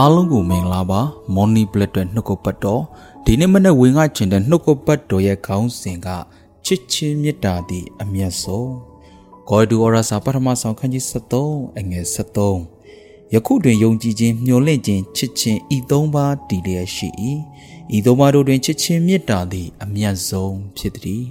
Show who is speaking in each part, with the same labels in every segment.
Speaker 1: အားလုံးကိုမင်္ဂလာပါမော်နီပလက်တွေနှုတ်ကပတ်တော်ဒီနေ့မနေ့ဝင်ကကျင်တဲ့နှုတ်ကပတ်တော်ရဲ့ခေါင်းစဉ်ကချစ်ချင်းမေတ္တာသည်အမျက်ဆုံးဂေါ်ဒူအော်ရာစာပထမဆောင်ခန်းကြီး73အငယ်73ယခုတွင်ယုံကြည်ခြင်းမျှော်လင့်ခြင်းချစ်ခြင်းဤသုံးပါးတည်လျက်ရှိ၏ဤသုံးပါးတို့တွင်ချစ်ချင်းမေတ္တာသည်အမျက်ဆုံးဖြစ်သည်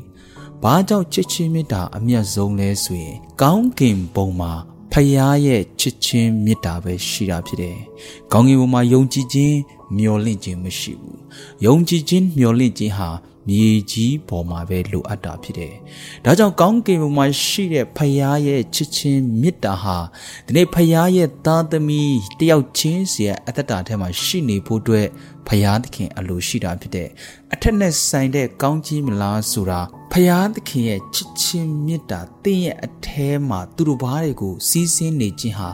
Speaker 1: ဘာကြောင့်ချစ်ချင်းမေတ္တာအမျက်ဆုံးလဲဆိုရင်ကောင်းကင်ဘုံမှာ ဖယားရဲ့ချစ်ချင်းမေတ္တာပဲရှိတာဖြစ်တယ်။ကောင်းကင်ဘုံမှာယုံကြည်ခြင်းမျှော်လင့်ခြင်းမရှိဘူး။ယုံကြည်ခြင်းမျှော်လင့်ခြင်းဟာမြေကြီးပေါ်မှာပဲလိုအပ်တာဖြစ်တယ်။ဒါကြောင့်ကောင်းကင်ဘုံမှာရှိတဲ့ဖယားရဲ့ချစ်ချင်းမေတ္တာဟာဒီနေ့ဖယားရဲ့သားသမီးတယောက်ချင်းစီရဲ့အသက်တာထဲမှာရှိနေဖို့အတွက်ဖယားသခင်အလိုရှိတာဖြစ်တဲ့အထက်နဲ့ဆိုင်တဲ့ကောင်းကြီးမလားဆိုတာ ဖယားသခင်ရဲ့ချစ်ချင်းမေတ္တာတင့်ရဲ့အထဲမှာသူတို့ဘာတွေကိုစီးဆင်းနေခြင်းဟာ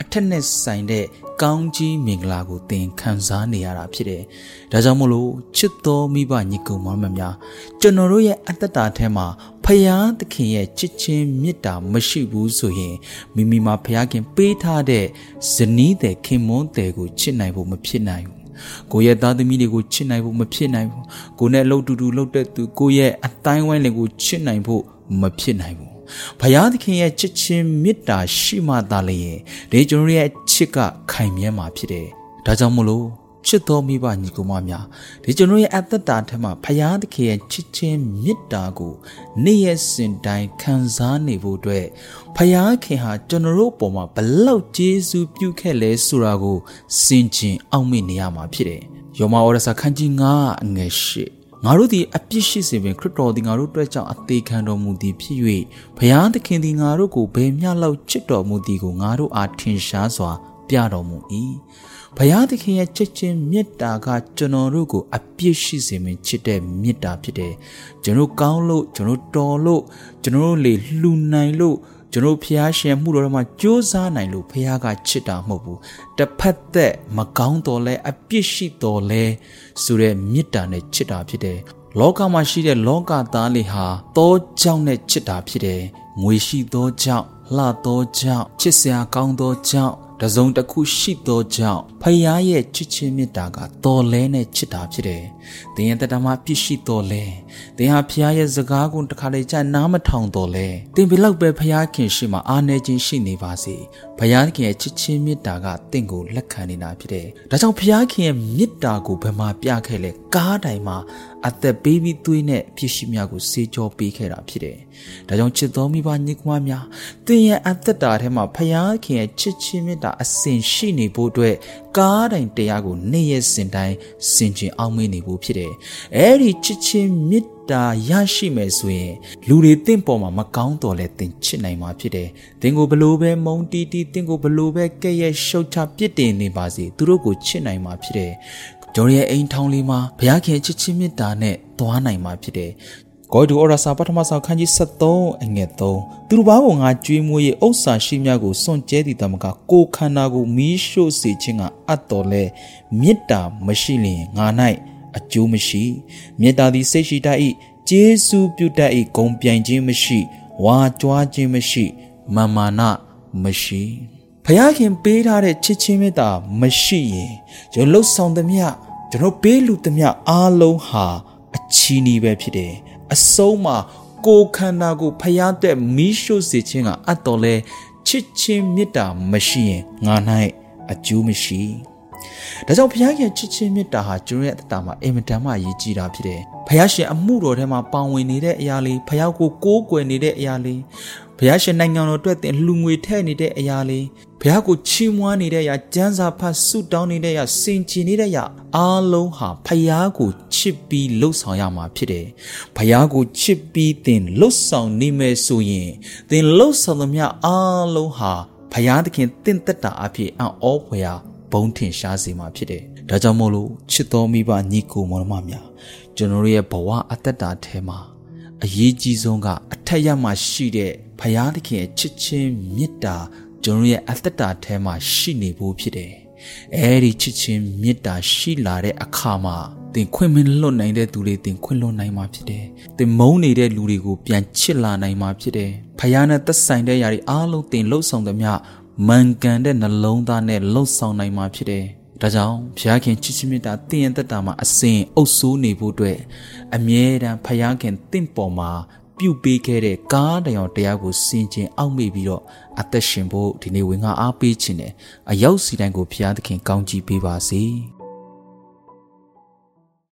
Speaker 1: အထက်နဲ့ဆိုင်တဲ့ကောင်းကြီးမင်္ဂလာကိုသင်ခံစားနေရတာဖြစ်တယ်။ဒါကြောင့်မို့လို့ချစ်တော်မိဘညီကောင်မများကျွန်တော်တို့ရဲ့အသက်တာထဲမှာဖယားသခင်ရဲ့ချစ်ချင်းမေတ္တာမရှိဘူးဆိုရင်မိမိမှာဖယားခင်ပေးထားတဲ့ဇနီးတဲ့ခင်မွန်းတဲ့ကိုချစ်နိုင်ဖို့မဖြစ်နိုင်ဘူး ကိုရဲ့သားသမီးတွေကိုချစ်နိုင်ဖို့မဖြစ်နိုင်ဘူးကိုနဲ့လှုပ်တူတူလှုပ်တဲ့သူကိုရဲ့အတိုင်းဝိုင်းတွေကိုချစ်နိုင်ဖို့မဖြစ်နိုင်ဘူးဘုရားသခင်ရဲ့ချစ်ချင်းမေတ္တာရှိမှသာလျင်ဒီကျွန်တော်ရဲ့ချစ်ကခိုင်မြဲမှာဖြစ်တယ်ဒါကြောင့်မို့လို့ ချစ်တော်မိဘညီကောင်မများဒီကျွန်တော်ရဲ့အသက်တာထဲမှာဖယားသခင်ရဲ့ချစ်ချင်းမေတ္တာကိုနေ့ရက်စဉ်တိုင်းခံစားနေဖို့အတွက်ဖယားခင်ဟာကျွန်တော်တို့ပေါ်မှာဘလောက်ကျေးဇူးပြုခဲ့လဲဆိုတာကိုစင်ကျင်အောက်မေ့နေရမှာဖြစ်တယ်။ယောမဩရစာခန်းကြီး9အငယ်8ငါတို့သည်အပြစ်ရှိစေပင်ခရစ်တော်သည်ငါတို့အတွက်ကြောင့်အသေးခံတော်မူသည်ဖြစ်၍ဘုရားသခင်သည်ငါတို့ကိုဘယ်မျှလောက်ချစ်တော်မူသည်ကိုငါတို့အားထင်ရှားစွာ ပြတော်မူ၏ဘုရားသခင်ရဲ့ချစ်ခြင်းမေတ္တာကကျွန်တော်တို့ကို အပြစ်ရှိစေမင်းချစ်တဲ့မေတ္တာဖြစ်တယ်ကျွန်တော်ကောင်းလို့ကျွန်တော်တော်လို့ကျွန်တော်လေလှူနိုင်လို့ကျွန်တော်ဖျားရှင်မှုတော်မှာကြိုးစားနိုင်လို့ဖျားကချစ်တာမဟုတ်ဘူးတစ်ဖက်သက်မကောင်းတော်လဲအပြစ်ရှိတော်လဲဆိုတဲ့မေတ္တာနဲ့ချစ်တာဖြစ်တယ်လောကမှာရှိတဲ့လောကသားလေးဟာတောကြောင့်နဲ့ချစ်တာဖြစ်တယ်ငွေရှိသောကြောင့်လှသောကြောင့်ချစ်စရာကောင်းသောကြောင့် တစုံတစ်ခုရှိသောကြောင့်ဖယားရဲ့ချစ်ချင်းမေတ္တာကတော်လဲနဲ့ချစ်တာဖြစ်တယ်။သင်ရဲ့တတမပြည့်ရှိတော်လဲ။သင်ဟာဖယားရဲ့စကားကိုတစ်ခါလေကြာနားမထောင်တော်လဲ။သင်ဘယ်လောက်ပဲဖယားခင်ရှိမှအားနေခြင်းရှိနေပါစေ။ဖယားခင်ရဲ့ချစ်ချင်းမေတ္တာကသင်ကိုလက်ခံနေတာဖြစ်တယ်။ဒါကြောင့်ဖယားခင်ရဲ့မေတ္တာကိုဘယ်မှာပြခဲ့လဲ။ကားတိုင်မှာအသက်ပေးပြီးသွေးနဲ့ပြည့်ရှိများကိုစေကြောပေးခဲ့တာဖြစ်တယ်။ဒါကြောင့်ချစ်တော်မိဘညီကွာများသင်ရဲ့အသက်တာထဲမှာဖယားခင်ရဲ့ချစ်ချင်းမေတ္တာအစဉ်ရှိနေဖို့အတွက်ကားတိုင်တရားကိုနေ့ရက်စဉ်တိုင်းစင်ကြင်အောင်မေးနေဖို့ဖြစ်တယ်။အဲဒီချစ်ချင်းမေတ္တာရရှိမယ်ဆိုရင်လူတွေတင့်ပေါ်မှာမကောင်းတော်လဲတင်ချစ်နိုင်မှာဖြစ်တယ်။တင်ကိုဘလို့ပဲမုံတီးတီးတင်ကိုဘလို့ပဲကဲ့ရဲ့ရှုတ်ချပြစ်တင်နေပါစေသူတို့ကိုချစ်နိုင်မှာဖြစ်တယ်။ကျွန်တော်ရဲ့အိမ်ထောင်လေးမှာဘုရားခင်ချစ်ချင်းမေတ္တာနဲ့သွားနိုင်မှာဖြစ်တယ် ဂေါ်ဒူအော်ရာစာပထမဆောင်ခန်းကြီး73အငယ်3သူတို့ဘာကိုငါကြွေးမွေး၍ဥစ္စာရှိများကိုစွန့်ကြဲသည်တမကကိုခန္ဓာကိုမီးရှို့စေခြင်းကအပ်တော်လဲမေတ္တာမရှိလျင်ငါ၌အကျိုးမရှိမေတ္တာသည်စိတ်ရှိတတ်၏ကျေးဇူးပြုတတ်၏ဂုံပြိုင်ခြင်းမရှိဝါကြွားခြင်းမရှိမာမာနမရှိဖခင်ပေးထားတဲ့ချစ်ချင်းမေတ္တာမရှိရင်ကျွန်တော်လှုပ်ဆောင်သမျှကျွန်တော်ပေးလူသမျှအားလုံးဟာအချီးနီးပဲဖြစ်တယ် အဆုံးမှာကိုခန္ဓာကိုဖျားတဲ့မီးရှို့စေခြင်းကအတ်တော်လဲချစ်ချင်းမေတ္တာမရှိရင်ငါ၌အကျိုးမရှိဒါကြောင့်ဘုရားရဲ့ချစ်ချင်းမေတ္တာဟာကျွန်တော်ရဲ့အတ္တမှာအင်မတန်မှရည်ကြီးတာဖြစ်တယ်။ဘုရားရှင်အမှုတော်ထဲမှာပါဝင်နေတဲ့အရာလေးဘုရားကိုကိုးကွယ်နေတဲ့အရာလေး ဘုရားရှင်နိုင်ငံတော်အတွက်တင်လှူငွေထည့်နေတဲ့အရာလေးဘုရားကိုချီးမွမ်းနေတဲ့အရာကျမ်းစာဖတ်ဆုတောင်းနေတဲ့အရာစင်ကြင်နေတဲ့အရာအားလုံးဟာဘုရားကိုချစ်ပြီးလှုပ်ဆောင်ရမှာဖြစ်တယ်။ဘုရားကိုချစ်ပြီးတင်လှုပ်ဆောင်နေမယ်ဆိုရင်တင်လှုပ်ဆောင်သမျှအားလုံးဟာဘုရားသခင်တင့်သက်တာအဖြစ်အံ့ဩဖွယ်ရာဘုံထင်ရှားစေမှာဖြစ်တယ်။ဒါကြောင့်မို့လို့ချစ်တော်မိဘညီကိုမောင်မများကျွန်တော်ရဲ့ဘဝအသက်တာထဲမှာ အရေးကြီးဆုံးကအထက်ရမှရှိတဲ့ဘုရားသခင်ရဲ့ချစ်ချင်းမေတ္တာကျွန်တော်ရဲ့အသက်တာထဲမှာရှိနေဖို့ဖြစ်တယ်။အဲဒီချစ်ချင်းမေတ္တာရှိလာတဲ့အခါမှာသင်ခွင့်မလွတ်နိုင်တဲ့သူတွေသင်ခွင့်လွတ်နိုင်မှာဖြစ်တယ်။သင်မုန်းနေတဲ့လူတွေကိုပြန်ချစ်လာနိုင်မှာဖြစ်တယ်။ဖခင်နဲ့သက်ဆိုင်တဲ့ຢာတွေအားလုံးသင်လှုပ်ဆောင်သမျှမှန်ကန်တဲ့နှလုံးသားနဲ့လှုပ်ဆောင်နိုင်မှာဖြစ်တယ်။ ဒါကြောင့်ဘုရားခင်ချစ်ချင်းမေတ္တာတင့်ရဲ့တက်တာမှာအစဉ်အုပ်ဆိုးနေဖို့အတွက်အမြဲတမ်းဘုရားခင်တင့်ပေါ်မှာပြုတ်ပေးခဲ့တဲ့ကားတရားတရားကိုစင်ကျင်အောက်မေ့ပြီးတော့အသက်ရှင်ဖို့ဒီနေ့ဝင်ငါအားပေးခြင်းနဲ့အရောက်စီတိုင်းကိုဘုရားသခင်ကောင်းချီးပေးပါစေ။